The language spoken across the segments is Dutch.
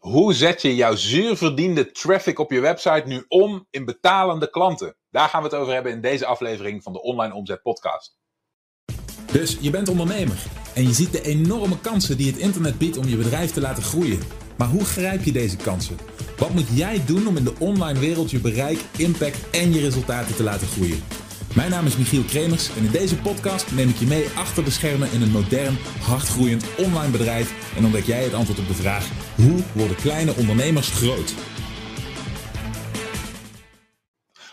Hoe zet je jouw zuurverdiende traffic op je website nu om in betalende klanten? Daar gaan we het over hebben in deze aflevering van de Online Omzet Podcast. Dus je bent ondernemer en je ziet de enorme kansen die het internet biedt om je bedrijf te laten groeien. Maar hoe grijp je deze kansen? Wat moet jij doen om in de online wereld je bereik, impact en je resultaten te laten groeien? Mijn naam is Michiel Kremers en in deze podcast neem ik je mee achter de schermen in een modern, hardgroeiend online bedrijf en ontdek jij het antwoord op de vraag: hoe worden kleine ondernemers groot?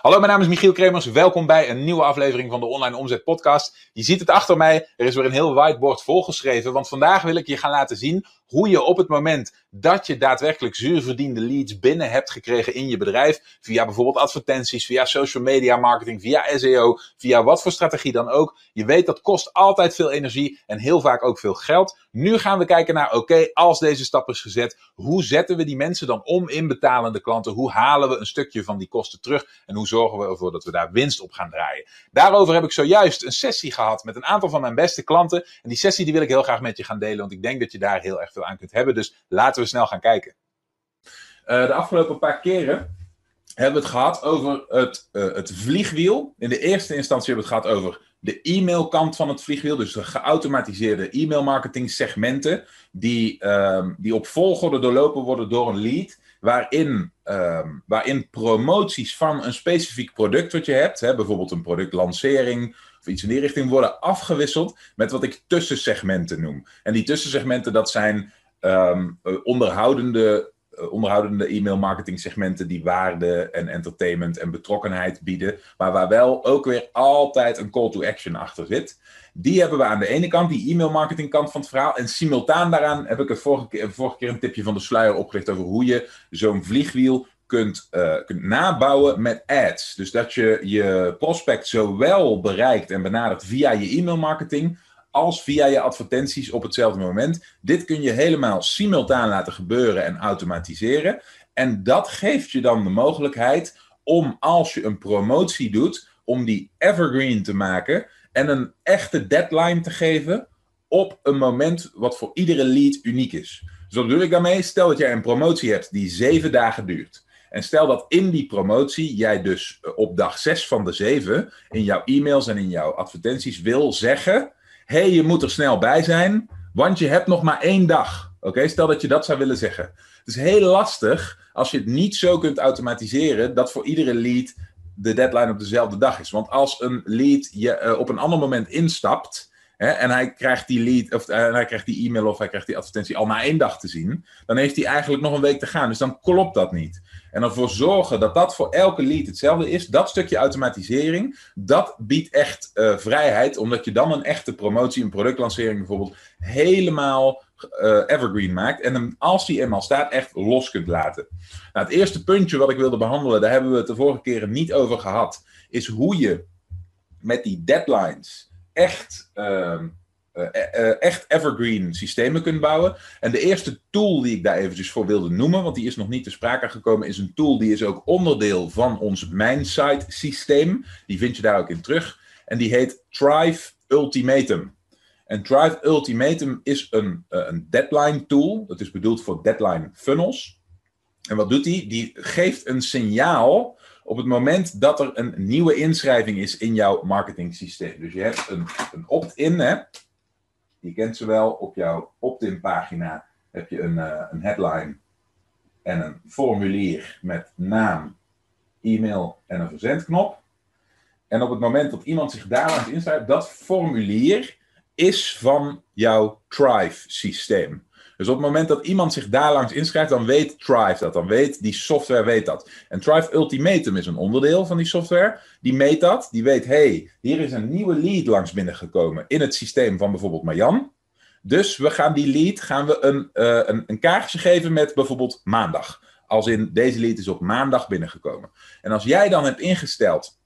Hallo, mijn naam is Michiel Kremers. Welkom bij een nieuwe aflevering van de Online Omzet Podcast. Je ziet het achter mij. Er is weer een heel whiteboard volgeschreven. Want vandaag wil ik je gaan laten zien hoe je op het moment dat je daadwerkelijk zuurverdiende leads binnen hebt gekregen in je bedrijf, via bijvoorbeeld advertenties, via social media marketing, via SEO, via wat voor strategie dan ook. Je weet dat kost altijd veel energie en heel vaak ook veel geld. Nu gaan we kijken naar, oké, als deze stap is gezet, hoe zetten we die mensen dan om in betalende klanten? Hoe halen we een stukje van die kosten terug? En hoe zorgen we ervoor dat we daar winst op gaan draaien? Daarover heb ik zojuist een sessie gehad met een aantal van mijn beste klanten. En die sessie die wil ik heel graag met je gaan delen, want ik denk dat je daar heel erg aan kunt hebben. Dus laten we snel gaan kijken. Uh, de afgelopen paar keren hebben we het gehad over het, uh, het vliegwiel. In de eerste instantie hebben we het gehad over de e-mailkant van het vliegwiel. Dus de geautomatiseerde e-mailmarketing segmenten. Die, um, die op volgorde doorlopen worden door een lead. Waarin, um, waarin promoties van een specifiek product wat je hebt. Hè, bijvoorbeeld een productlancering iets in die richting worden afgewisseld met wat ik tussensegmenten noem. En die tussensegmenten dat zijn um, onderhoudende, uh, onderhoudende e-mail marketing segmenten die waarde en entertainment en betrokkenheid bieden, maar waar wel ook weer altijd een call to action achter zit. Die hebben we aan de ene kant, die e-mail marketing kant van het verhaal. En simultaan daaraan heb ik er vorige vorige keer een tipje van de sluier opgericht over hoe je zo'n vliegwiel kunt, uh, kunt nabouwen met ads. Dus dat je je prospect zowel bereikt en benadert via je e-mail marketing als via je advertenties op hetzelfde moment. Dit kun je helemaal simultaan laten gebeuren en automatiseren. En dat geeft je dan de mogelijkheid om als je een promotie doet, om die evergreen te maken en een echte deadline te geven op een moment wat voor iedere lead uniek is. Dus bedoel ik daarmee? Stel dat jij een promotie hebt die zeven dagen duurt. En stel dat in die promotie jij dus op dag 6 van de 7 in jouw e-mails en in jouw advertenties wil zeggen: hey, je moet er snel bij zijn, want je hebt nog maar één dag. Oké, stel dat je dat zou willen zeggen. Het is heel lastig als je het niet zo kunt automatiseren dat voor iedere lead de deadline op dezelfde dag is. Want als een lead je uh, op een ander moment instapt en hij krijgt die lead of uh, hij krijgt die e-mail of hij krijgt die advertentie al na één dag te zien, dan heeft hij eigenlijk nog een week te gaan. Dus dan klopt dat niet. En ervoor zorgen dat dat voor elke lead hetzelfde is, dat stukje automatisering, dat biedt echt uh, vrijheid, omdat je dan een echte promotie, een productlancering bijvoorbeeld, helemaal uh, evergreen maakt. En hem, als die eenmaal staat, echt los kunt laten. Nou, het eerste puntje wat ik wilde behandelen, daar hebben we het de vorige keren niet over gehad, is hoe je met die deadlines echt. Uh, echt evergreen systemen kunt bouwen. En de eerste tool die ik daar eventjes voor wilde noemen, want die is nog niet te sprake gekomen, is een tool die is ook onderdeel van ons Mindsite systeem. Die vind je daar ook in terug. En die heet Thrive Ultimatum. En Thrive Ultimatum is een, een deadline tool. Dat is bedoeld voor deadline funnels. En wat doet die? Die geeft een signaal op het moment dat er een nieuwe inschrijving is in jouw marketing systeem. Dus je hebt een, een opt-in? Je kent ze wel. Op jouw opt-in pagina heb je een, uh, een headline en een formulier met naam, e-mail en een verzendknop. En op het moment dat iemand zich daar aan inschrijft, dat formulier is van jouw Thrive systeem. Dus op het moment dat iemand zich daar langs inschrijft, dan weet Thrive dat. Dan weet die software weet dat. En Thrive Ultimatum is een onderdeel van die software. Die meet dat. Die weet, hey, hier is een nieuwe lead langs binnengekomen in het systeem van bijvoorbeeld Marjan. Dus we gaan die lead gaan we een, uh, een, een kaartje geven met bijvoorbeeld maandag. Als in deze lead is op maandag binnengekomen. En als jij dan hebt ingesteld,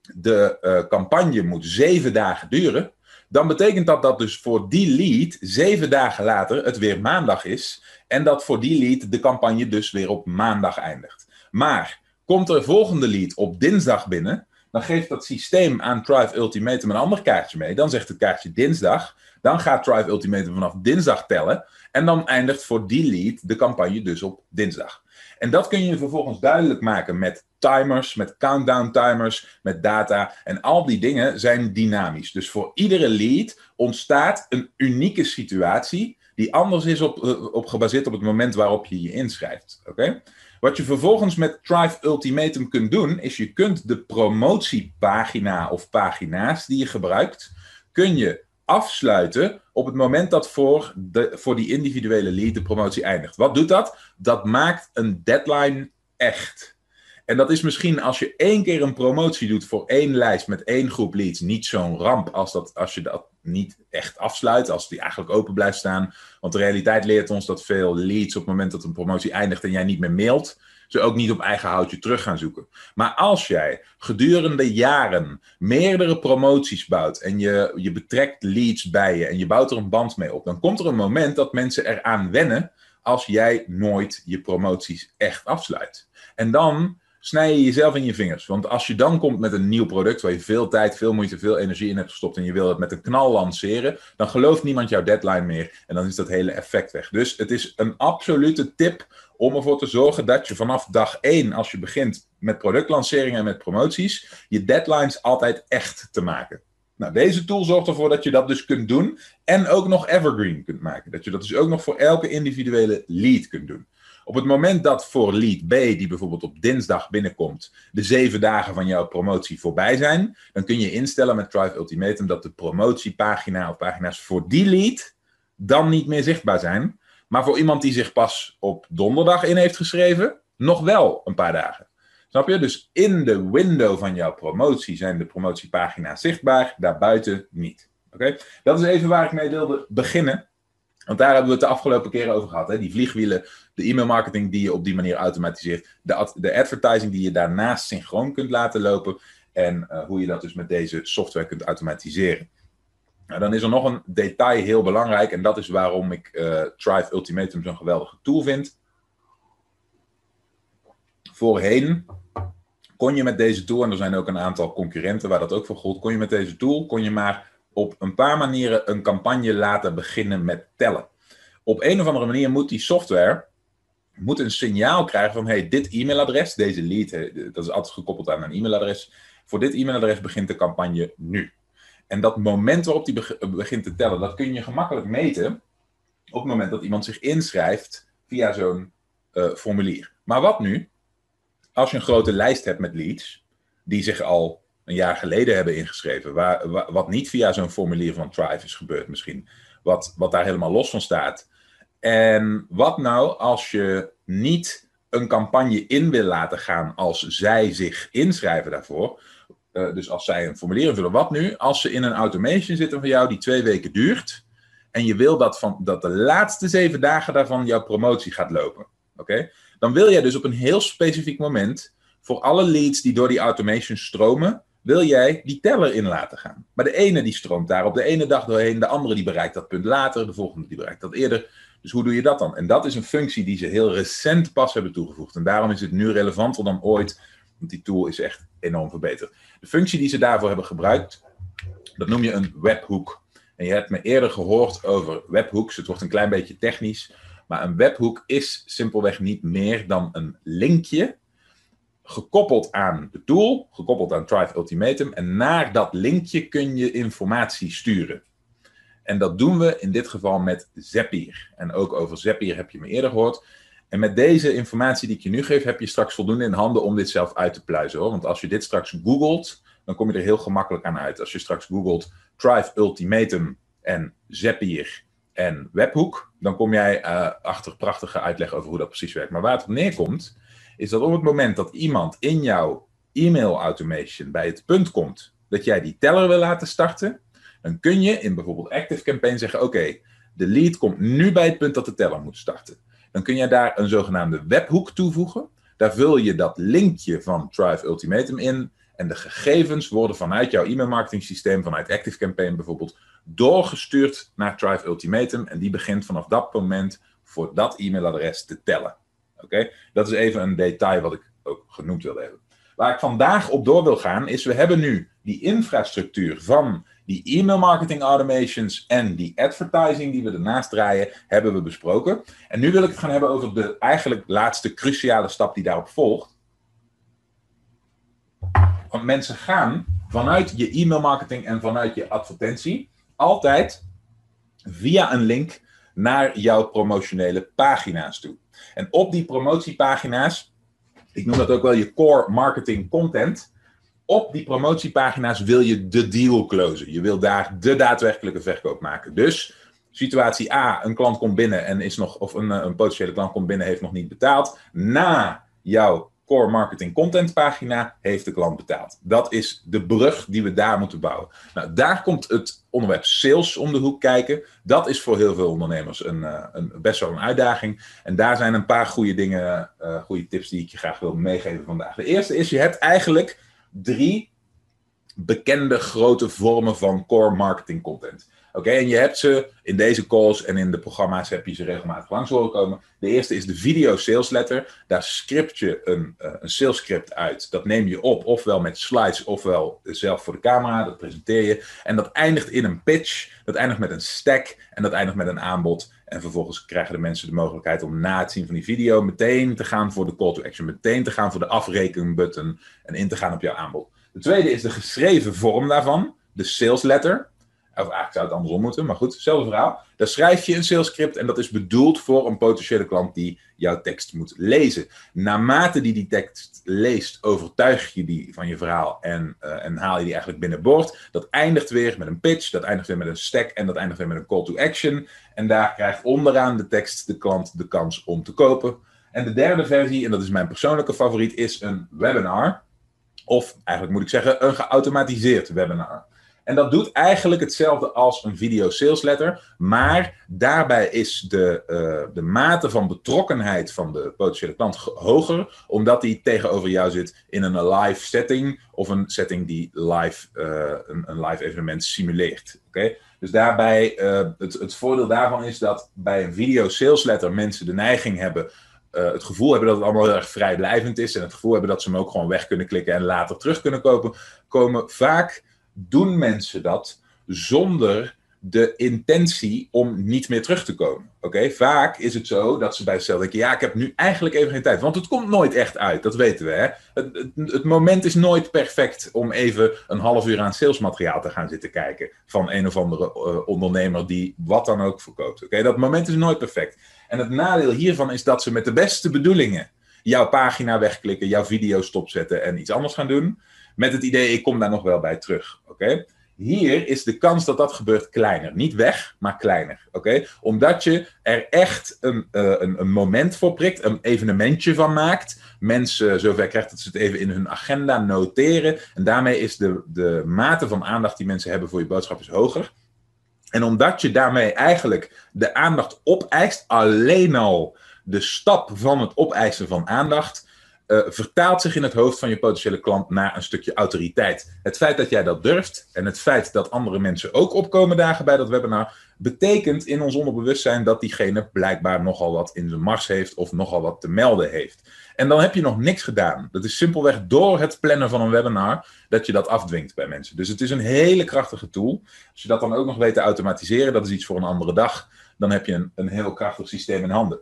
de uh, campagne moet zeven dagen duren dan betekent dat dat dus voor die lead zeven dagen later het weer maandag is. En dat voor die lead de campagne dus weer op maandag eindigt. Maar komt er volgende lead op dinsdag binnen, dan geeft dat systeem aan Thrive Ultimatum een ander kaartje mee. Dan zegt het kaartje dinsdag. Dan gaat Thrive Ultimatum vanaf dinsdag tellen. En dan eindigt voor die lead de campagne dus op dinsdag. En dat kun je vervolgens duidelijk maken met timers, met countdown timers, met data. En al die dingen zijn dynamisch. Dus voor iedere lead ontstaat een unieke situatie die anders is op, eh, op gebaseerd op het moment waarop je je inschrijft. Oké? Wat je vervolgens met Thrive Ultimatum kunt doen, is je kunt de promotiepagina of pagina's die je gebruikt, kun je afsluiten op het moment dat voor, de, voor die individuele lead de promotie eindigt. Wat doet dat? Dat maakt een deadline echt. En dat is misschien als je één keer een promotie doet voor één lijst met één groep leads niet zo'n ramp als, dat, als je dat niet echt afsluit, als die eigenlijk open blijft staan. Want de realiteit leert ons dat veel leads op het moment dat een promotie eindigt en jij niet meer mailt, ze ook niet op eigen houtje terug gaan zoeken. Maar als jij gedurende jaren meerdere promoties bouwt en je, je betrekt leads bij je en je bouwt er een band mee op, dan komt er een moment dat mensen eraan wennen als jij nooit je promoties echt afsluit. En dan snij je jezelf in je vingers. Want als je dan komt met een nieuw product waar je veel tijd, veel moeite, veel energie in hebt gestopt en je wil het met een knal lanceren, dan gelooft niemand jouw deadline meer en dan is dat hele effect weg. Dus het is een absolute tip om ervoor te zorgen dat je vanaf dag 1, als je begint met productlanceringen en met promoties, je deadlines altijd echt te maken. Nou, deze tool zorgt ervoor dat je dat dus kunt doen en ook nog evergreen kunt maken. Dat je dat dus ook nog voor elke individuele lead kunt doen. Op het moment dat voor lead B, die bijvoorbeeld op dinsdag binnenkomt, de zeven dagen van jouw promotie voorbij zijn, dan kun je instellen met Drive Ultimatum dat de promotiepagina of pagina's voor die lead dan niet meer zichtbaar zijn. Maar voor iemand die zich pas op donderdag in heeft geschreven, nog wel een paar dagen. Snap je? Dus in de window van jouw promotie zijn de promotiepagina's zichtbaar, daarbuiten niet. Oké? Dat is even waar ik mee wilde beginnen. Want daar hebben we het de afgelopen keren over gehad. Hè? Die vliegwielen, de e-mailmarketing die je op die manier automatiseert. De, de advertising die je daarnaast synchroon kunt laten lopen. En uh, hoe je dat dus met deze software kunt automatiseren. Nou, dan is er nog een detail heel belangrijk. En dat is waarom ik uh, Thrive Ultimatum zo'n geweldige tool vind. Voorheen kon je met deze tool, en er zijn ook een aantal concurrenten waar dat ook voor gold, kon je met deze tool, kon je maar op een paar manieren een campagne laten beginnen met tellen. Op een of andere manier moet die software moet een signaal krijgen van hey, dit e-mailadres, deze lead, dat is altijd gekoppeld aan een e-mailadres. Voor dit e-mailadres begint de campagne nu. En dat moment waarop die begint te tellen, dat kun je gemakkelijk meten op het moment dat iemand zich inschrijft via zo'n uh, formulier. Maar wat nu als je een grote lijst hebt met leads die zich al een jaar geleden hebben ingeschreven. Waar, wat niet via zo'n formulier van Thrive is gebeurd misschien. Wat, wat daar helemaal los van staat. En wat nou als je niet een campagne in wil laten gaan als zij zich inschrijven daarvoor. Uh, dus als zij een formulier invullen. Wat nu als ze in een automation zitten van jou die twee weken duurt. En je wil dat, van, dat de laatste zeven dagen daarvan jouw promotie gaat lopen. Oké? Dan wil jij dus op een heel specifiek moment voor alle leads die door die automation stromen, wil jij die teller in laten gaan. Maar de ene die stroomt daar op de ene dag doorheen, de andere die bereikt dat punt later, de volgende die bereikt dat eerder. Dus hoe doe je dat dan? En dat is een functie die ze heel recent pas hebben toegevoegd. En daarom is het nu relevanter dan ooit, want die tool is echt enorm verbeterd. De functie die ze daarvoor hebben gebruikt, dat noem je een webhook. En je hebt me eerder gehoord over webhooks. Het wordt een klein beetje technisch. Maar een webhook is simpelweg niet meer dan een linkje gekoppeld aan de tool, gekoppeld aan Thrive Ultimatum. En naar dat linkje kun je informatie sturen. En dat doen we in dit geval met Zapier. En ook over Zapier heb je me eerder gehoord. En met deze informatie die ik je nu geef, heb je straks voldoende in handen om dit zelf uit te pluizen. Hoor. Want als je dit straks googelt, dan kom je er heel gemakkelijk aan uit. Als je straks googelt Thrive Ultimatum en Zapier en Webhook, dan kom jij uh, achter prachtige uitleg over hoe dat precies werkt. Maar waar het op neerkomt, is dat op het moment dat iemand in jouw e-mail automation bij het punt komt dat jij die teller wil laten starten, dan kun je in bijvoorbeeld Active Campaign zeggen: Oké, de lead komt nu bij het punt dat de teller moet starten. Dan kun je daar een zogenaamde webhoek toevoegen. Daar vul je dat linkje van Thrive Ultimatum in. En de gegevens worden vanuit jouw e-mailmarketing systeem, vanuit Active Campaign bijvoorbeeld, doorgestuurd naar Thrive Ultimatum. En die begint vanaf dat moment voor dat e-mailadres te tellen. Oké, dat is even een detail wat ik ook genoemd wilde hebben. Waar ik vandaag op door wil gaan, is we hebben nu die infrastructuur van die e-mail marketing automations en die advertising die we ernaast draaien, hebben we besproken. En nu wil ik het gaan hebben over de eigenlijk laatste cruciale stap die daarop volgt. Want mensen gaan vanuit je e-mail marketing en vanuit je advertentie altijd via een link naar jouw promotionele pagina's toe. En op die promotiepagina's, ik noem dat ook wel je core marketing content, op die promotiepagina's wil je de deal closen. Je wil daar de daadwerkelijke verkoop maken. Dus situatie A, een klant komt binnen en is nog, of een, een potentiële klant komt binnen, heeft nog niet betaald. Na jouw core marketing content pagina heeft de klant betaald. Dat is de brug die we daar moeten bouwen. Nou, daar komt het onderwerp sales om de hoek kijken. Dat is voor heel veel ondernemers een, eh, een best wel een uitdaging. En daar zijn een paar goede dingen, uh, goede tips die ik je graag wil meegeven vandaag. De eerste is, je hebt eigenlijk drie bekende grote vormen van core marketing content. Oké, en je hebt ze in deze calls en in de programma's heb je ze regelmatig langs horen komen. De eerste is de video sales letter. Daar script je een, uh, een sales script uit. Dat neem je op, ofwel met slides, ofwel zelf voor de camera. Dat presenteer je. En dat eindigt in een pitch. Dat eindigt met een stack. En dat eindigt met een aanbod. En vervolgens krijgen de mensen de mogelijkheid om na het zien van die video meteen te gaan voor de call to action. Meteen te gaan voor de afrekenbutton en in te gaan op jouw aanbod. De tweede is de geschreven vorm daarvan. De sales letter. Of eigenlijk zou het andersom moeten, maar goed, hetzelfde verhaal. Daar schrijf je een sales script en dat is bedoeld voor een potentiële klant die jouw tekst moet lezen. Naarmate die die tekst leest, overtuig je die van je verhaal en, uh, en haal je die eigenlijk binnenboord. Dat eindigt weer met een pitch, dat eindigt weer met een stack en dat eindigt weer met een call to action. En daar krijgt onderaan de tekst de klant de kans om te kopen. En de derde versie, en dat is mijn persoonlijke favoriet, is een webinar. Of eigenlijk moet ik zeggen, een geautomatiseerd webinar. En dat doet eigenlijk hetzelfde als een video sales letter. Maar daarbij is de, uh, de mate van betrokkenheid van de potentiële klant hoger. Omdat die tegenover jou zit in een live setting. Of een setting die live, uh, een, een, live evenement simuleert. Oké? Dus daarbij, uh, het, het voordeel daarvan is dat bij een video sales letter mensen de neiging hebben. Het gevoel hebben dat het allemaal heel erg vrijblijvend is. En het gevoel hebben dat ze hem ook gewoon weg kunnen klikken en later terug kunnen kopen. Komen vaak doen mensen dat zonder de intentie om niet meer terug te komen. Oké, vaak is het zo dat ze bij zichzelf denken: ja, ik heb nu eigenlijk even geen tijd. Want het komt nooit echt uit, dat weten we. Hè? Het, het, moment is nooit perfect om even een half uur aan salesmateriaal te gaan zitten kijken. van een of andere uh, ondernemer die wat dan ook verkoopt. Oké, dat moment is nooit perfect. En het nadeel hiervan is dat ze met de beste bedoelingen jouw pagina wegklikken, jouw video stopzetten en iets anders gaan doen. Met het idee, ik kom daar nog wel bij terug. Oké? Hier is de kans dat dat gebeurt kleiner. Niet weg, maar kleiner. Oké? Omdat je er echt een, uh, een, een, moment voor prikt, een evenementje van maakt. Mensen zover krijgt dat ze het even in hun agenda noteren. En daarmee is de, de mate van aandacht die mensen hebben voor je boodschap is hoger. En omdat je daarmee eigenlijk de aandacht opeist, alleen al de stap van het opeisen van aandacht uh, vertaalt zich in het hoofd van je potentiële klant naar een stukje autoriteit. Het feit dat jij dat durft en het feit dat andere mensen ook opkomen dagen bij dat webinar, betekent in ons onderbewustzijn dat diegene blijkbaar nogal wat in zijn mars heeft of nogal wat te melden heeft. En dan heb je nog niks gedaan. Dat is simpelweg door het plannen van een webinar dat je dat afdwingt bij mensen. Dus het is een hele krachtige tool. Als je dat dan ook nog weet te automatiseren, dat is iets voor een andere dag, dan heb je een, een heel krachtig systeem in handen.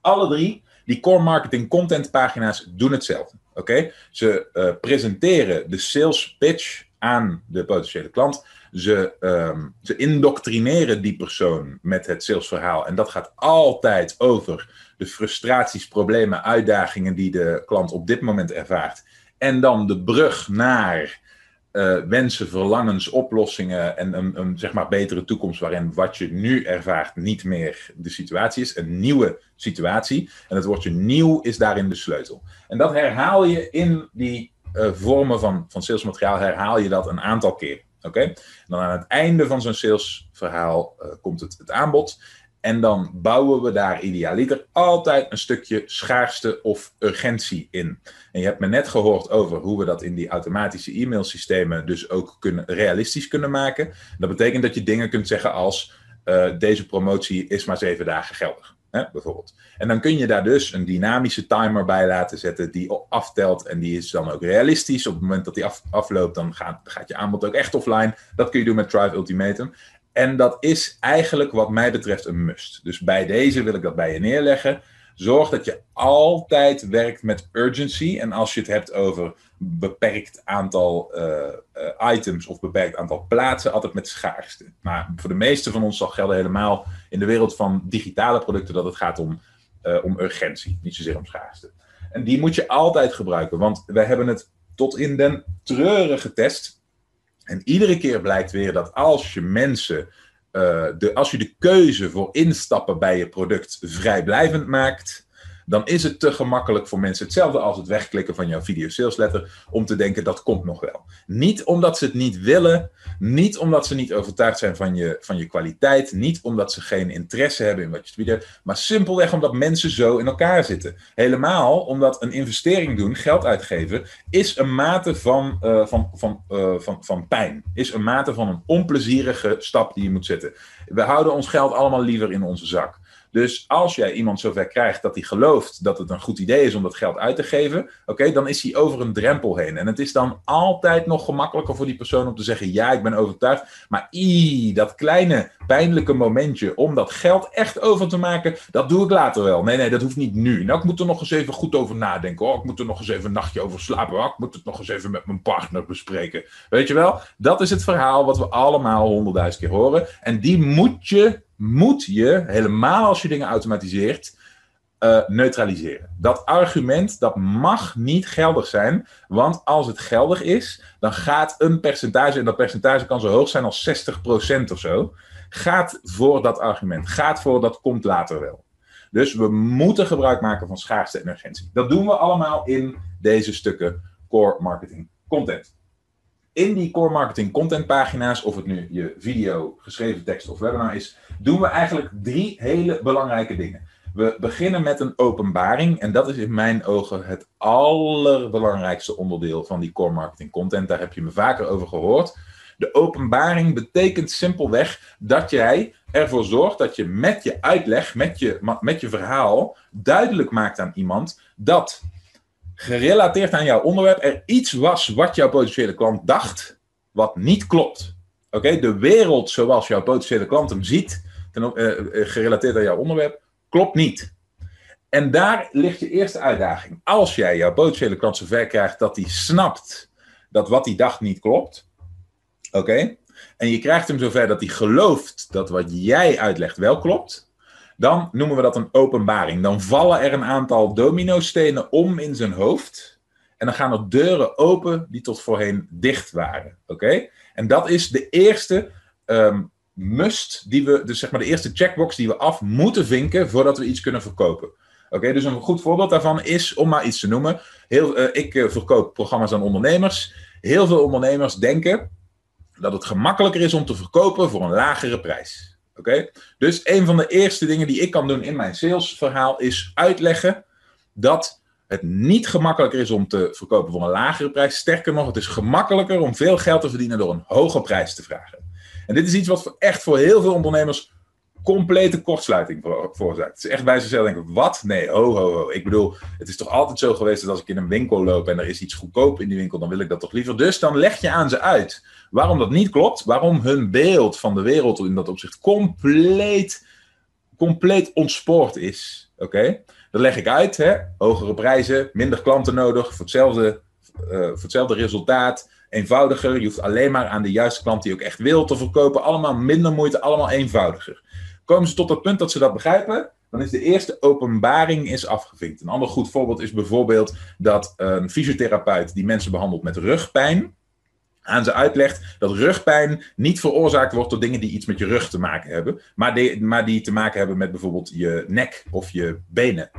Alle drie die core marketing content pagina's doen hetzelfde. Oké? Ze uh, presenteren de sales pitch aan de potentiële klant. Ze, um, ze indoctrineren die persoon met het salesverhaal. En dat gaat altijd over de frustraties, problemen, uitdagingen die de klant op dit moment ervaart. En dan de brug naar uh, wensen, verlangens, oplossingen en een, een, zeg maar betere toekomst waarin wat je nu ervaart niet meer de situatie is. Een nieuwe situatie. En het woordje nieuw is daarin de sleutel. En dat herhaal je in die uh, vormen van, van salesmateriaal, herhaal je dat een aantal keer. Oké? Dan aan het einde van zo'n salesverhaal uh, komt het, het aanbod. En dan bouwen we daar idealiter altijd een stukje schaarste of urgentie in. En je hebt me net gehoord over hoe we dat in die automatische e-mailsystemen dus ook kunnen, realistisch kunnen maken. Dat betekent dat je dingen kunt zeggen als uh, deze promotie is maar zeven dagen geldig. Hè, bijvoorbeeld. En dan kun je daar dus een dynamische timer bij laten zetten die aftelt. En die is dan ook realistisch. Op het moment dat die af, afloopt, dan gaat, gaat je aanbod ook echt offline. Dat kun je doen met Drive Ultimatum. En dat is eigenlijk wat mij betreft een must. Dus bij deze wil ik dat bij je neerleggen. Zorg dat je altijd werkt met urgency. En als je het hebt over beperkt aantal uh, uh, items of beperkt aantal plaatsen, altijd met schaarste. Maar voor de meeste van ons zal gelden helemaal in de wereld van digitale producten dat het gaat om, uh, om urgentie, niet zozeer om schaarste. En die moet je altijd gebruiken, want wij hebben het tot in den treuren getest. En iedere keer blijkt weer dat als je mensen uh, de, als je de keuze voor instappen bij je product vrijblijvend maakt, dan is het te gemakkelijk voor mensen. Hetzelfde als het wegklikken van jouw video sales letter, om te denken dat komt nog wel. Niet omdat ze het niet willen, niet omdat ze niet overtuigd zijn van je, van je kwaliteit, niet omdat ze geen interesse hebben in wat je te bieden maar simpelweg omdat mensen zo in elkaar zitten. Helemaal omdat een investering doen, geld uitgeven, is een mate van, uh, van, van, uh, van, van pijn. Is een mate van een onplezierige stap die je moet zetten. We houden ons geld allemaal liever in onze zak. Dus als jij iemand zover krijgt dat hij gelooft dat het een goed idee is om dat geld uit te geven, oké, dan is hij over een drempel heen. En het is dan altijd nog gemakkelijker voor die persoon om te zeggen: Ja, ik ben overtuigd. Maar i, dat kleine pijnlijke momentje om dat geld echt over te maken, dat doe ik later wel. Nee, nee, dat hoeft niet nu. Nou, ik moet er nog eens even goed over nadenken. Oh, ik moet er nog eens even een nachtje over slapen. Oh, ik moet het nog eens even met mijn partner bespreken. Weet je wel? Dat is het verhaal wat we allemaal honderdduizend keer horen. En die moet je moet je, helemaal als je dingen automatiseert, uh, neutraliseren. Dat argument, dat mag niet geldig zijn, want als het geldig is, dan gaat een percentage, en dat percentage kan zo hoog zijn als 60% of zo, gaat voor dat argument, gaat voor dat komt later wel. Dus we moeten gebruik maken van schaarste en urgentie. Dat doen we allemaal in deze stukken core marketing content in die core marketing content pagina's, of het nu je video, geschreven tekst of webinar is, doen we eigenlijk drie hele belangrijke dingen. We beginnen met een openbaring en dat is in mijn ogen het allerbelangrijkste onderdeel van die core marketing content. Daar heb je me vaker over gehoord. De openbaring betekent simpelweg dat jij ervoor zorgt dat je met je uitleg, met je, met je verhaal, duidelijk maakt aan iemand dat gerelateerd aan jouw onderwerp er iets was wat jouw potentiële klant dacht, wat niet klopt. Oké, de wereld zoals jouw potentiële klant hem ziet, ten, uh, gerelateerd aan jouw onderwerp, klopt niet. En daar ligt je eerste uitdaging. Als jij jouw potentiële klant zover krijgt dat hij snapt dat wat hij dacht niet klopt, oké, en je krijgt hem zover dat hij gelooft dat wat jij uitlegt wel klopt, dan noemen we dat een openbaring. Dan vallen er een aantal dominostenen om in zijn hoofd. En dan gaan er deuren open die tot voorheen dicht waren. Oké? En dat is de eerste um, must, die we, dus zeg maar de eerste checkbox die we af moeten vinken voordat we iets kunnen verkopen. Oké, dus een goed voorbeeld daarvan is, om maar iets te noemen, heel, uh, ik uh, verkoop programma's aan ondernemers. Heel veel ondernemers denken dat het gemakkelijker is om te verkopen voor een lagere prijs. Oké? Dus een van de eerste dingen die ik kan doen in mijn salesverhaal is uitleggen dat het niet gemakkelijker is om te verkopen voor een lagere prijs. Sterker nog, het is gemakkelijker om veel geld te verdienen door een hoge prijs te vragen. En dit is iets wat echt voor heel veel ondernemers complete kortsluiting veroorzaakt. Het is echt bij zichzelf denken, wat? Nee, ho, ho, ho. Ik bedoel, het is toch altijd zo geweest dat als ik in een winkel loop en er is iets goedkoop in die winkel, dan wil ik dat toch liever. Dus dan leg je aan ze uit waarom dat niet klopt, waarom hun beeld van de wereld in dat opzicht compleet, compleet ontspoord is. Oké? Dat leg ik uit, hè? hogere prijzen, minder klanten nodig voor hetzelfde, uh, voor hetzelfde resultaat eenvoudiger. Je hoeft alleen maar aan de juiste klant die ook echt wil te verkopen. Allemaal minder moeite, allemaal eenvoudiger. Komen ze tot het punt dat ze dat begrijpen, dan is de eerste openbaring is afgevinkt. Een ander goed voorbeeld is bijvoorbeeld dat een fysiotherapeut die mensen behandelt met rugpijn, aan ze uitlegt dat rugpijn niet veroorzaakt wordt door dingen die iets met je rug te maken hebben, maar die, maar die te maken hebben met bijvoorbeeld je nek of je benen.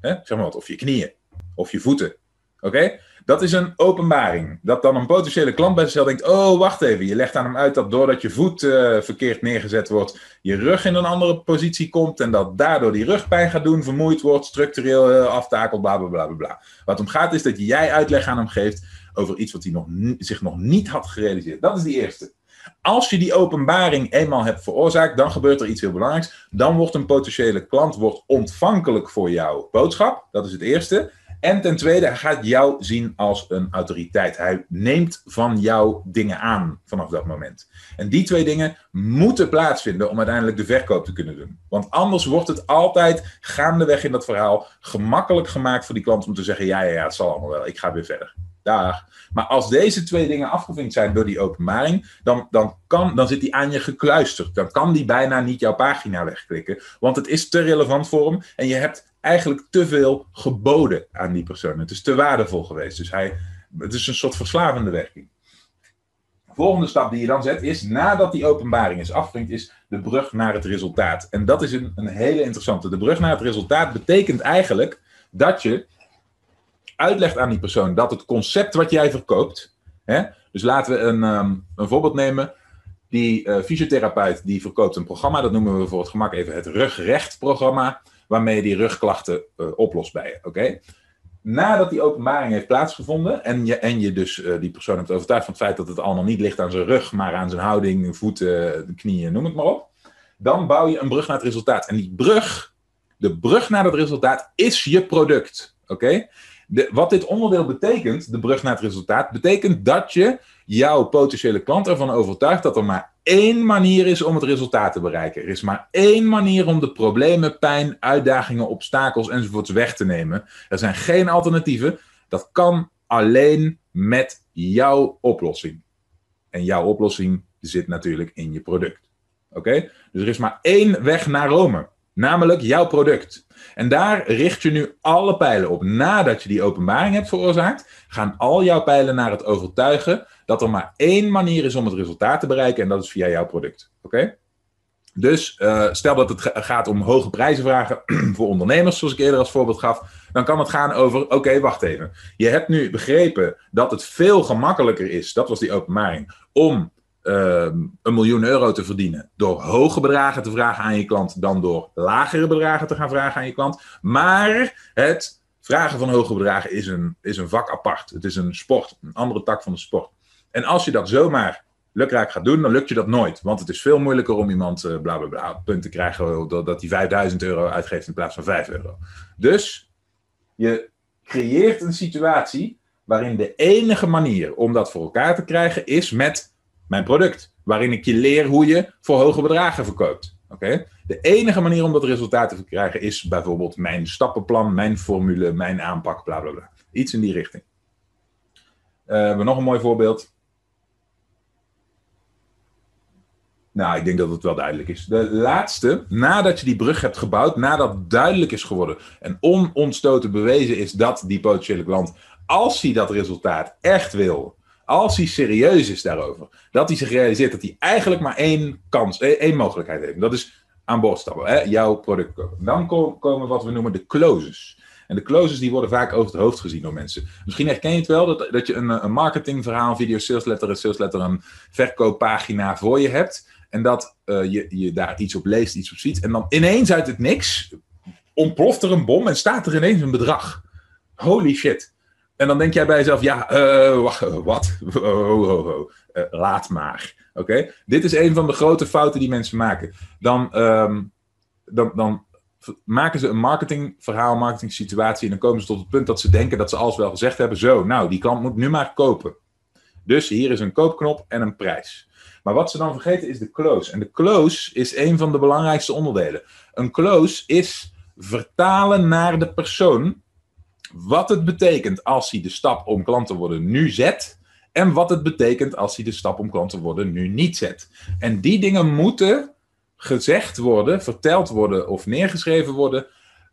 Zeg maar wat, of je knieën of je voeten. Oké? Dat is een openbaring. Dat dan een potentiële klant bij zichzelf denkt: Oh, wacht even. Je legt aan hem uit dat doordat je voet uh, verkeerd neergezet wordt, je rug in een andere positie komt. En dat daardoor die rugpijn gaat doen, vermoeid wordt, structureel uh, aftakelt, bla bla bla bla. Wat om gaat is dat jij uitleg aan hem geeft over iets wat hij nog zich nog niet had gerealiseerd. Dat is die eerste. Als je die openbaring eenmaal hebt veroorzaakt, dan gebeurt er iets heel belangrijks. Dan wordt een potentiële klant wordt ontvankelijk voor jouw boodschap. Dat is het eerste. En ten tweede, hij gaat jou zien als een autoriteit. Hij neemt van jou dingen aan vanaf dat moment. En die twee dingen moeten plaatsvinden om uiteindelijk de verkoop te kunnen doen. Want anders wordt het altijd gaandeweg in dat verhaal gemakkelijk gemaakt voor die klant om te zeggen: ja, ja, ja, het zal allemaal wel, ik ga weer verder. Daar. Maar als deze twee dingen afgevinkt zijn door die openbaring, dan, dan, kan, dan zit die aan je gekluisterd. Dan kan die bijna niet jouw pagina wegklikken, want het is te relevant voor hem en je hebt eigenlijk te veel geboden aan die persoon. Het is te waardevol geweest. Dus hij, het is een soort verslavende werking. De volgende stap die je dan zet is, nadat die openbaring is afvinkt, is de brug naar het resultaat. En dat is een, een hele interessante. De brug naar het resultaat betekent eigenlijk dat je uitlegt aan die persoon dat het concept wat jij verkoopt. Hè, dus laten we een, ehm, een voorbeeld nemen. Die uh, fysiotherapeut die verkoopt een programma, dat noemen we voor het gemak even het rugrecht-programma, waarmee je die rugklachten uh, oplost bij je. Oké? Nadat die openbaring heeft plaatsgevonden en je, en je dus uh, die persoon hebt overtuigd van het feit dat het allemaal niet ligt aan zijn rug, maar aan zijn houding, voeten, knieën, noem het maar op, dan bouw je een brug naar het resultaat. En die brug, de brug naar het resultaat, is je product. Oké? Wat dit onderdeel betekent, de brug naar het resultaat, betekent dat je jouw potentiële klant ervan overtuigt dat er maar één manier is om het resultaat te bereiken. Er is maar één manier om de problemen, pijn, uitdagingen, obstakels enzovoorts weg te nemen. Er zijn geen alternatieven. Dat kan alleen met jouw oplossing. En jouw oplossing zit natuurlijk in je product. Oké? Dus er is maar één weg naar Rome. Namelijk jouw product. En daar richt je nu alle pijlen op. Nadat je die openbaring hebt veroorzaakt, gaan al jouw pijlen naar het overtuigen dat er maar één manier is om het resultaat te bereiken en dat is via jouw product. Oké? Dus uh, stel dat het gaat om hoge prijzen vragen voor ondernemers, zoals ik eerder als voorbeeld gaf, dan kan het gaan over: oké, wacht even. Je hebt nu begrepen dat het veel gemakkelijker is, dat was die openbaring, om Ehm, een miljoen euro te verdienen door hoge bedragen te vragen aan je klant dan door lagere bedragen te gaan vragen aan je klant. Maar het vragen van hoge bedragen is een, is een vak apart. Het is een sport, een andere tak van de sport. En als je dat zomaar lukraak gaat doen, dan lukt je dat nooit. Want het is veel moeilijker om iemand uh, bla bla bla punt te krijgen doordat hij 5000 euro uitgeeft in plaats van 5 euro. Dus je creëert een situatie waarin de enige manier om dat voor elkaar te krijgen is met mijn product. Waarin ik je leer hoe je voor hoge bedragen verkoopt. Oké? De enige manier om dat resultaat te krijgen is bijvoorbeeld mijn stappenplan, mijn formule, mijn aanpak, bla bla bla. Iets in die richting. Uh, we hebben nog een mooi voorbeeld. Nou, ik denk dat het wel duidelijk is. De laatste, nadat je die brug hebt gebouwd, nadat duidelijk is geworden en onontstoten bewezen is dat die potentiële klant, als hij dat resultaat echt wil, als hij serieus is daarover, dat hij zich realiseert dat hij eigenlijk maar één kans, eh, één mogelijkheid heeft. Dat is aan boord stappen, hè, jouw product. Dan komen wat we noemen de closes. En de closes die worden vaak over het hoofd gezien door mensen. Misschien herken je het wel dat, dat je een, een marketingverhaal, video salesletter, een salesletter, een verkooppagina voor je hebt. En dat uh, je, je daar iets op leest, iets op ziet. En dan ineens uit het niks ontploft er een bom en staat er ineens een bedrag. Holy shit. En dan denk jij bij jezelf, ja, uh, wacht, wat? Oh, oh. Uh, laat maar. Oké? Dit is een van de grote fouten die mensen maken. Dan, um, dan, dan maken ze een marketingverhaal, marketingsituatie en dan komen ze tot het punt dat ze denken dat ze alles wel gezegd hebben. Zo, nou, die klant moet nu maar kopen. Dus hier is een koopknop en een prijs. Maar wat ze dan vergeten is de close. En de close is een van de belangrijkste onderdelen. Een close is vertalen naar de persoon wat het betekent als hij de stap om klant te worden nu zet. En wat het betekent als hij de stap om klant te worden nu niet zet. En die dingen moeten gezegd worden, verteld worden of neergeschreven worden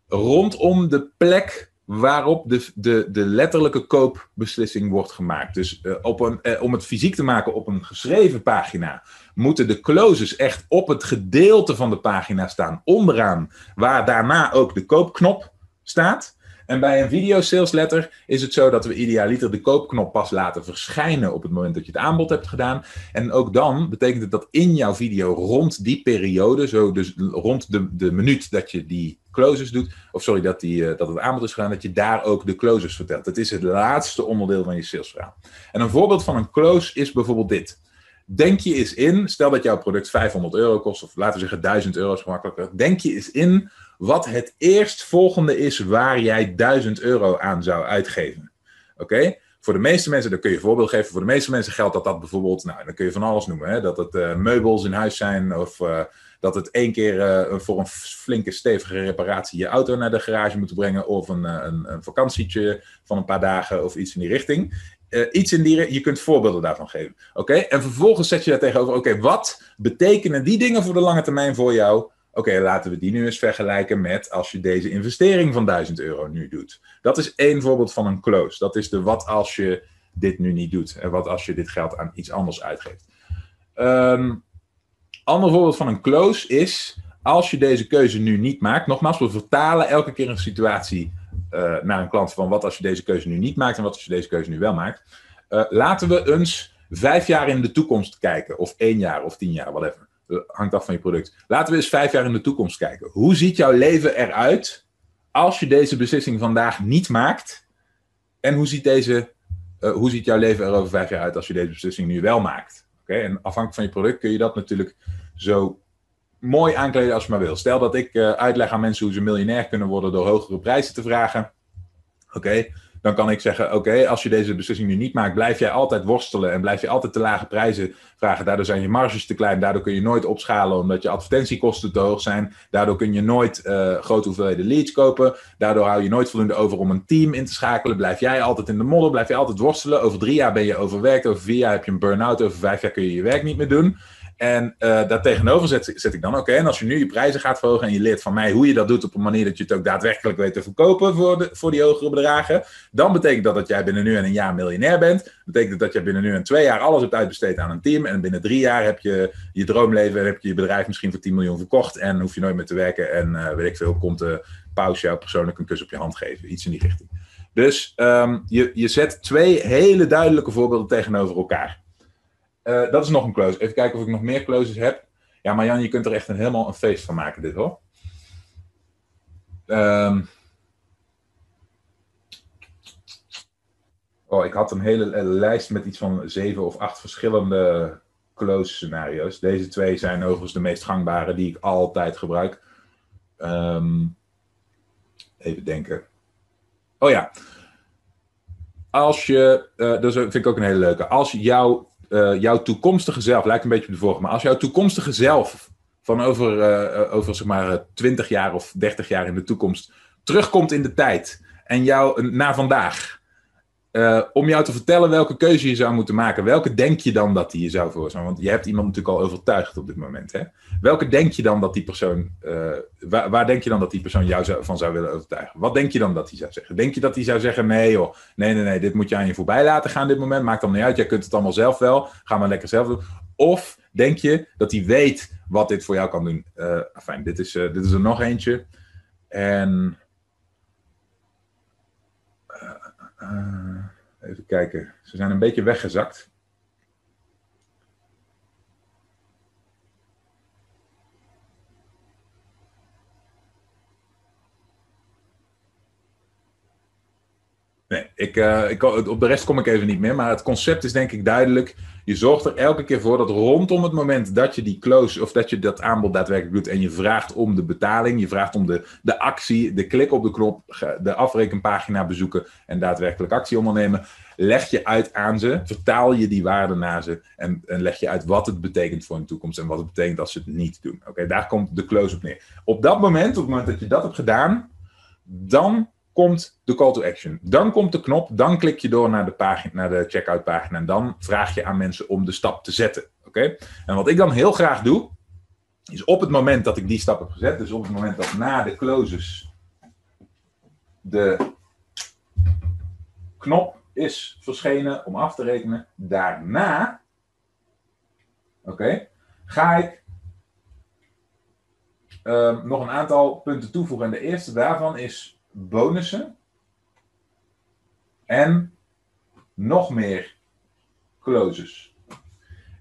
rondom de plek waarop de, de, de letterlijke koopbeslissing wordt gemaakt. Dus uh, op een, uh, om het fysiek te maken op een geschreven pagina, moeten de closes echt op het gedeelte van de pagina staan, onderaan, waar daarna ook de koopknop staat. En bij een video sales letter is het zo dat we idealiter de koopknop pas laten verschijnen op het moment dat je het aanbod hebt gedaan. En ook dan betekent het dat in jouw video rond die periode, zo dus rond de, de minuut dat je die closes doet, of sorry, dat, die, uh, dat het aanbod is gedaan, dat je daar ook de closes vertelt. Het is het laatste onderdeel van je salesverhaal. En een voorbeeld van een close is bijvoorbeeld dit. denk je eens in, stel dat jouw product 500 euro kost, of laten we zeggen 1000 euro gemakkelijker. Denk je eens in wat het eerstvolgende is waar jij 1000 euro aan zou uitgeven. Oké? Voor de meeste mensen, dan kun je een voorbeeld geven. Voor de meeste mensen geldt dat dat bijvoorbeeld, nou, dan kun je van alles noemen. Hè? Dat het uh, meubels in huis zijn, of uh, dat het één keer uh, voor een flinke, stevige reparatie je auto naar de garage moet brengen, of een, een, een vakantietje van een paar dagen, of iets in die richting. iets in die, je kunt voorbeelden daarvan geven. Oké? En vervolgens zet je daar tegenover, oké, wat betekenen die dingen voor de lange termijn voor jou? Oké, laten we die nu eens vergelijken met als je deze investering van 1000 euro nu doet. Dat is één voorbeeld van een close. Dat is de wat als je dit nu niet doet. En wat als je dit geld aan iets anders uitgeeft. Um, ander voorbeeld van een close is als je deze keuze nu niet maakt. Nogmaals, we vertalen elke keer een situatie uh, naar een klant van wat als je deze keuze nu niet maakt en wat als je deze keuze nu wel maakt. Uh, laten we eens vijf jaar in de toekomst kijken. Of één jaar of tien jaar, whatever hangt af van je product. Laten we eens vijf jaar in de toekomst kijken. Hoe ziet jouw leven eruit als je deze beslissing vandaag niet maakt? En hoe ziet, deze, uh, hoe ziet jouw leven er over vijf jaar uit als je deze beslissing nu wel maakt? Oké, En afhankelijk van je product kun je dat natuurlijk zo mooi aankleden als je maar wil. Stel dat ik uh, uitleg aan mensen hoe ze miljonair kunnen worden door hogere prijzen te vragen. Oké, dan kan ik zeggen: Oké, als je deze beslissing nu niet maakt, blijf jij altijd worstelen en blijf je altijd te lage prijzen vragen. Daardoor zijn je marges te klein, daardoor kun je nooit opschalen omdat je advertentiekosten te hoog zijn. Daardoor kun je nooit uh, grote hoeveelheden leads kopen. Daardoor hou je nooit voldoende over om een team in te schakelen. Blijf jij altijd in de modder, blijf je altijd worstelen. Over drie jaar ben je overwerkt, over vier jaar heb je een burn-out, over vijf jaar kun je je werk niet meer doen. En uh, daartegenover zet, ik dan, oké, en als je nu je prijzen gaat verhogen en je leert van mij hoe je dat doet op een manier dat je het ook daadwerkelijk weet te verkopen voor, de, voor die hogere bedragen, dan betekent dat dat jij binnen nu en een jaar miljonair bent. Betekent dat je binnen nu en twee jaar alles hebt uitbesteed aan een team en binnen drie jaar heb je je droomleven en heb je je bedrijf misschien voor 10 miljoen verkocht en hoef je nooit meer te werken en uh, weet ik veel, komt de paus jou persoonlijk een kus op je hand geven. Iets in die richting. Dus um, je, je zet twee hele duidelijke voorbeelden tegenover elkaar. Uh, dat is nog een close. Even kijken of ik nog meer closes heb. Ja, maar Jan, je kunt er echt een, helemaal een feest van maken, dit hoor. Um, oh, ik had een hele lijst met iets van zeven of acht verschillende close scenario's. Deze twee zijn overigens de meest gangbare die ik altijd gebruik. Um, even denken. Oh ja. Als je, uh, dat vind ik ook een hele leuke. Als jouw uh, jouw toekomstige zelf, lijkt een beetje op de vorige, maar als jouw toekomstige zelf van over, uh, over zeg maar 20 jaar of 30 jaar in de toekomst terugkomt in de tijd en jou naar vandaag, uh, om jou te vertellen welke keuze je zou moeten maken, welke denk je dan dat die je zou veroorzaken? Want je hebt iemand natuurlijk al overtuigd op dit moment. Hè? Welke denk je dan dat die persoon, uh, waar, denk je dan dat die persoon jou van zou willen overtuigen? Wat denk je dan dat hij zou zeggen? Denk je dat hij zou zeggen, nee joh, nee, nee, nee, dit moet je aan je voorbij laten gaan dit moment, maakt dan niet uit, jij kunt het allemaal zelf wel, ga maar lekker zelf doen. Of denk je dat hij weet wat dit voor jou kan doen? Uh, fijn, dit is, dit is er nog eentje. En... Even kijken. Ze zijn een beetje weggezakt. Nee, ik, uh, ik, op de rest kom ik even niet meer. Maar het concept is denk ik duidelijk. Je zorgt er elke keer voor dat rondom het moment dat je die close of dat je dat aanbod daadwerkelijk doet en je vraagt om de betaling, je vraagt om de, de actie, de klik op de knop, de afrekenpagina bezoeken en daadwerkelijk actie ondernemen, leg je uit aan ze, vertaal je die waarde naar ze en, leg je uit wat het betekent voor hun toekomst en wat het betekent als ze het niet doen. Oké, daar komt de close op neer. Op dat moment, op het moment dat je dat hebt gedaan, dan komt de call to action. Dan komt de knop, dan klik je door naar de, pagina, naar de checkout pagina en dan vraag je aan mensen om de stap te zetten. Oké? En wat ik dan heel graag doe, is op het moment dat ik die stap heb gezet, dus op het moment dat na de closes de knop is verschenen om af te rekenen, daarna, oké, ga ik uh, nog een aantal punten toevoegen. En de eerste daarvan is bonussen en nog meer closes.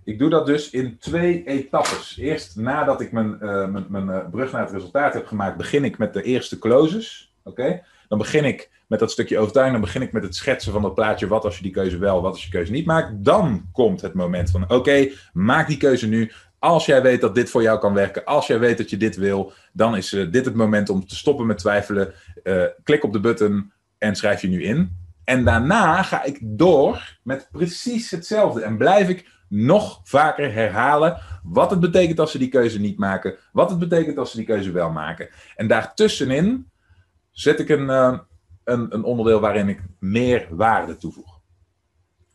Ik doe dat dus in twee etappes. Eerst nadat ik mijn, uh, mijn, mijn uh, brug naar het resultaat heb gemaakt, begin ik met de eerste closes. Oké? Dan begin ik met dat stukje overtuiging. Dan begin ik met het schetsen van dat plaatje. Wat als je die keuze wel, wat als je keuze niet maakt. Dan komt het moment van: oké, maak die keuze nu. Als jij weet dat dit voor jou kan werken, als jij weet dat je dit wil, dan is uh, dit het moment om te stoppen met twijfelen. Uh, klik op de button en schrijf je nu in. En daarna ga ik door met precies hetzelfde. En blijf ik nog vaker herhalen wat het betekent als ze die keuze niet maken, wat het betekent als ze die keuze wel maken. En daartussenin zet ik een, uh, een, een onderdeel waarin ik meer waarde toevoeg.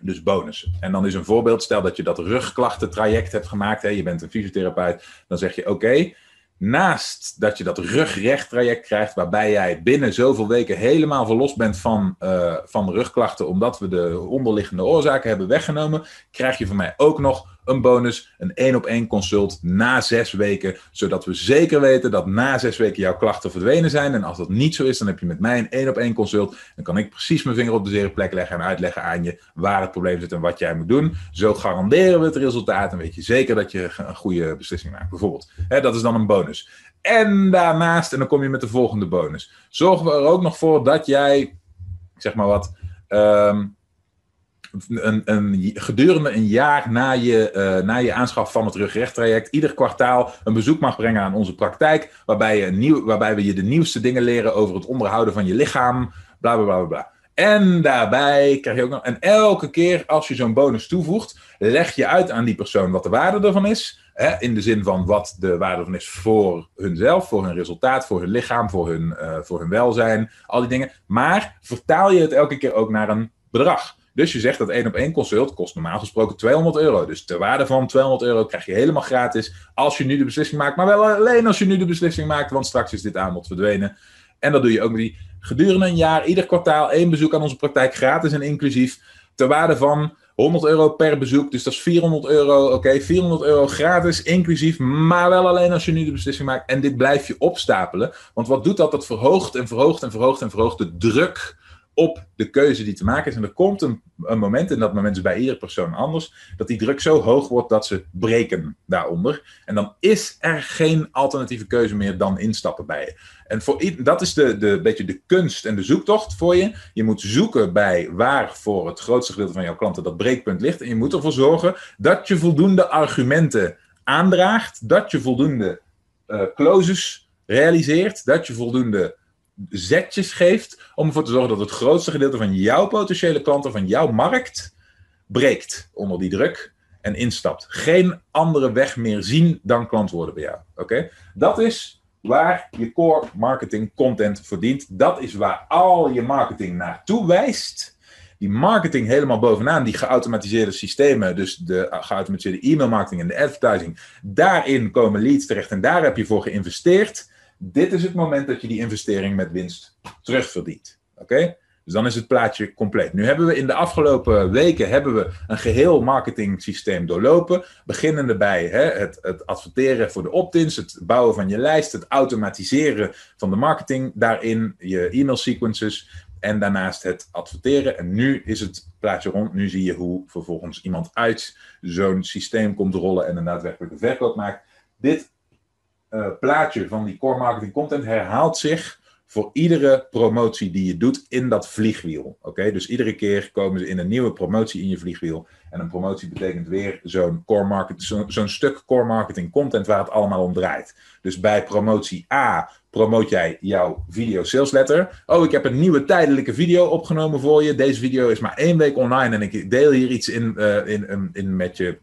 Dus bonussen. En dan is een voorbeeld, stel dat je dat rugklachtentraject hebt gemaakt, hè, je bent een fysiotherapeut, dan zeg je oké, naast dat je dat rugrecht traject krijgt, waarbij jij binnen zoveel weken helemaal verlost bent van, uh, van rugklachten, omdat we de onderliggende oorzaken hebben weggenomen, krijg je van mij ook nog een bonus, een één op één consult na zes weken, zodat we zeker weten dat na zes weken jouw klachten verdwenen zijn. En als dat niet zo is, dan heb je met mij een één op één consult. Dan kan ik precies mijn vinger op de zere plek leggen en uitleggen aan je waar het probleem zit en wat jij moet doen. Zo garanderen we het resultaat en weet je zeker dat je een goede beslissing maakt, bijvoorbeeld. dat is dan een bonus. En daarnaast, en dan kom je met de volgende bonus. Zorgen we er ook nog voor dat jij, zeg maar wat. Um, een, gedurende een jaar na je, uh, na je aanschaf van het rugrechttraject ieder kwartaal een bezoek mag brengen aan onze praktijk, waarbij, je nieuw, waarbij we je de nieuwste dingen leren over het onderhouden van je lichaam, bla bla bla bla. En daarbij krijg je ook nog, en elke keer als je zo'n bonus toevoegt, leg je uit aan die persoon wat de waarde ervan is. Hè, in de zin van wat de waarde ervan is voor hunzelf, voor hun resultaat, voor hun lichaam, voor hun, uh, voor hun welzijn, al die dingen. Maar vertaal je het elke keer ook naar een bedrag. Dus je zegt dat één op één consult kost normaal gesproken 200 euro. Dus ter waarde van 200 euro krijg je helemaal gratis als je nu de beslissing maakt. Maar wel alleen als je nu de beslissing maakt, want straks is dit aanbod verdwenen. En dat doe je ook met die gedurende een jaar, ieder kwartaal één bezoek aan onze praktijk gratis en inclusief. Ter waarde van 100 euro per bezoek, dus dat is 400 euro. Oké, okay, 400 euro gratis, inclusief, maar wel alleen als je nu de beslissing maakt. En dit blijf je opstapelen. Want wat doet dat? Dat verhoogt en verhoogt en verhoogt en verhoogt de druk op de keuze die te maken is. En er komt een, een, moment, en dat moment is bij iedere persoon anders, dat die druk zo hoog wordt dat ze breken daaronder. En dan is er geen alternatieve keuze meer dan instappen bij je. En voor, dat is de, de, beetje de kunst en de zoektocht voor je. Je moet zoeken bij waar voor het grootste gedeelte van jouw klanten dat breekpunt ligt. En je moet ervoor zorgen dat je voldoende argumenten aandraagt, dat je voldoende uh, closes realiseert, dat je voldoende zetjes geeft om ervoor te zorgen dat het grootste gedeelte van jouw potentiële klanten, van jouw markt, breekt onder die druk en instapt. Geen andere weg meer zien dan klant worden bij jou. Oké? Dat is waar je core marketing content verdient. Dat is waar al je marketing naartoe wijst. Die marketing helemaal bovenaan, die geautomatiseerde systemen, dus de geautomatiseerde e-mail marketing en de advertising, daarin komen leads terecht en daar heb je voor geïnvesteerd dit is het moment dat je die investering met winst terugverdient. Oké? Dus dan is het plaatje compleet. Nu hebben we in de afgelopen weken hebben we een geheel marketing systeem doorlopen. Beginnende bij hè, het, het, adverteren voor de opt-ins, het bouwen van je lijst, het automatiseren van de marketing daarin, je e-mail sequences en daarnaast het adverteren. En nu is het plaatje rond. Nu zie je hoe vervolgens iemand uit zo'n systeem komt rollen en een daadwerkelijke verkoop maakt. Dit uh, plaatje van die core marketing content herhaalt zich voor iedere promotie die je doet in dat vliegwiel. Oké, dus iedere keer komen ze in een nieuwe promotie in je vliegwiel. En een promotie betekent weer zo'n core marketing, zo'n stuk core marketing content waar het allemaal om draait. Dus bij promotie A promoot jij jouw video sales letter. Oh, ik heb een nieuwe tijdelijke video opgenomen voor je. Deze video is maar één week online en ik deel hier iets in, in, in, in met je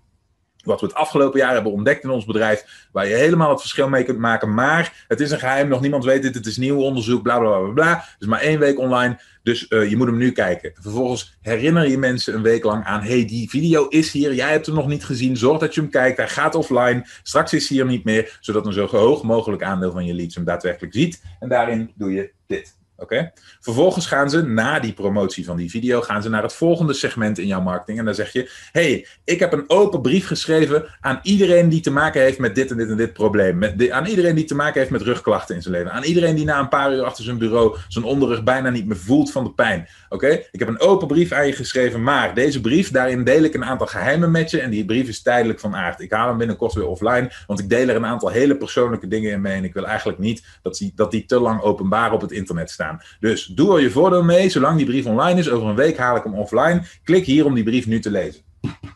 wat we het afgelopen jaar hebben ontdekt in ons bedrijf, waar je helemaal het verschil mee kunt maken. Maar het is een geheim, nog niemand weet dit, het is nieuw onderzoek, bla bla bla bla. Dus maar één week online, dus uh, je moet hem nu kijken. Vervolgens herinner je mensen een week lang aan, hey, die video is hier, jij hebt hem nog niet gezien, zorg dat je hem kijkt, hij gaat offline, straks is hij er niet meer, zodat een zo hoog mogelijk aandeel van je leads hem daadwerkelijk ziet. En daarin doe je dit. Oké. Vervolgens gaan ze na die promotie van die video gaan ze naar het volgende segment in jouw marketing. En dan zeg je: hey, ik heb een open brief geschreven aan iedereen die te maken heeft met dit en dit en dit probleem. Met aan iedereen die te maken heeft met rugklachten in zijn leven. Aan iedereen die na een paar uur achter zijn bureau zijn onderrug bijna niet meer voelt van de pijn. Oké? Ik heb een open brief aan je geschreven, maar deze brief, daarin deel ik een aantal geheimen met je. En die brief is tijdelijk van aard. Ik haal hem binnenkort weer offline, want ik deel er een aantal hele persoonlijke dingen in mee. En ik wil eigenlijk niet dat die, dat die te lang openbaar op het internet staan. Dus doe er je voordeel mee, zolang die brief online is. Over een week haal ik hem offline. Klik hier om die brief nu te lezen.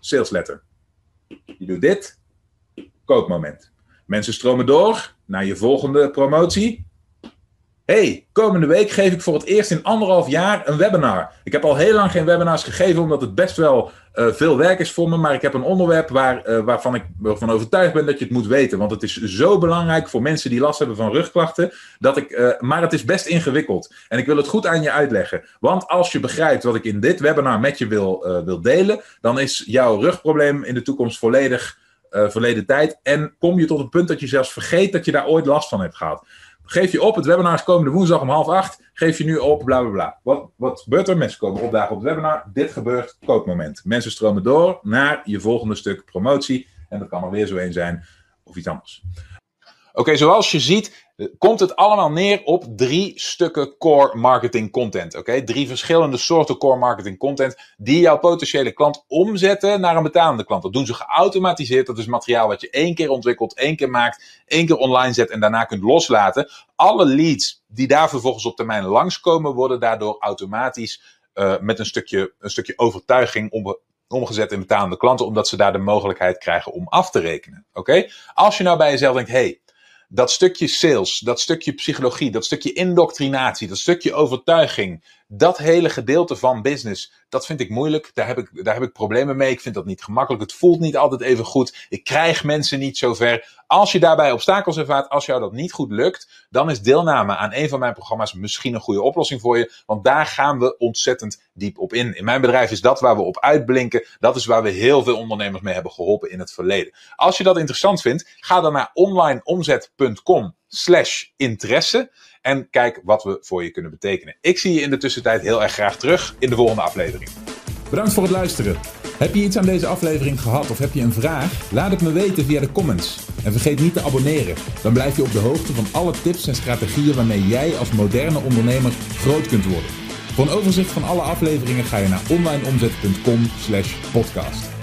Sales letter. Je doet dit. Koopmoment. Mensen stromen door naar je volgende promotie hey, komende week geef ik voor het eerst in anderhalf jaar een webinar. Ik heb al heel lang geen webinars gegeven, omdat het best wel uh, veel werk is voor me. Maar ik heb een onderwerp waar, uh, waarvan ik ervan overtuigd ben dat je het moet weten. Want het is zo belangrijk voor mensen die last hebben van rugklachten. Dat ik, uh, maar het is best ingewikkeld. En ik wil het goed aan je uitleggen. Want als je begrijpt wat ik in dit webinar met je wil, wil delen, dan is jouw rugprobleem in de toekomst volledig verleden tijd. En kom je tot het punt dat je zelfs vergeet dat je daar ooit last van hebt gehad. Geef je op, het webinar is komende woensdag om half acht. Geef je nu op, bla bla bla. Wat, wat gebeurt er? Mensen komen opdagen op het webinar. Dit gebeurt, koopmoment. Mensen stromen door naar je volgende stuk promotie. En dat kan er weer zo een zijn of iets anders. Oké, zoals je ziet, komt het allemaal neer op drie stukken core marketing content. Oké, drie verschillende soorten core marketing content die jouw potentiële klant omzetten naar een betalende klant. Dat doen ze geautomatiseerd. Dat is materiaal wat je één keer ontwikkelt, één keer maakt, één keer online zet en daarna kunt loslaten. Alle leads die daar vervolgens op termijn langskomen, worden daardoor automatisch uh, met een stukje, een stukje overtuiging om, omgezet in betalende klanten, omdat ze daar de mogelijkheid krijgen om af te rekenen. Oké? Als je nou bij jezelf denkt, hey, dat stukje sales, dat stukje psychologie, dat stukje indoctrinatie, dat stukje overtuiging, dat hele gedeelte van business, dat vind ik moeilijk. Daar heb ik, daar heb ik problemen mee. Ik vind dat niet gemakkelijk. Het voelt niet altijd even goed. Ik krijg mensen niet zo ver. Als je daarbij obstakels ervaart, als jou dat niet goed lukt, dan is deelname aan een van mijn programma's misschien een goede oplossing voor je. Want daar gaan we ontzettend diep op in. In mijn bedrijf is dat waar we op uitblinken. Dat is waar we heel veel ondernemers mee hebben geholpen in het verleden. Als je dat interessant vindt, ga dan naar onlineomzet.com slash interesse. En kijk wat we voor je kunnen betekenen. Ik zie je in de tussentijd heel erg graag terug in de volgende aflevering. Bedankt voor het luisteren. Heb je iets aan deze aflevering gehad of heb je een vraag? Laat het me weten via de comments. En vergeet niet te abonneren. Dan blijf je op de hoogte van alle tips en strategieën waarmee jij als moderne ondernemer groot kunt worden. Voor een overzicht van alle afleveringen ga je naar onlineomzet.com/podcast.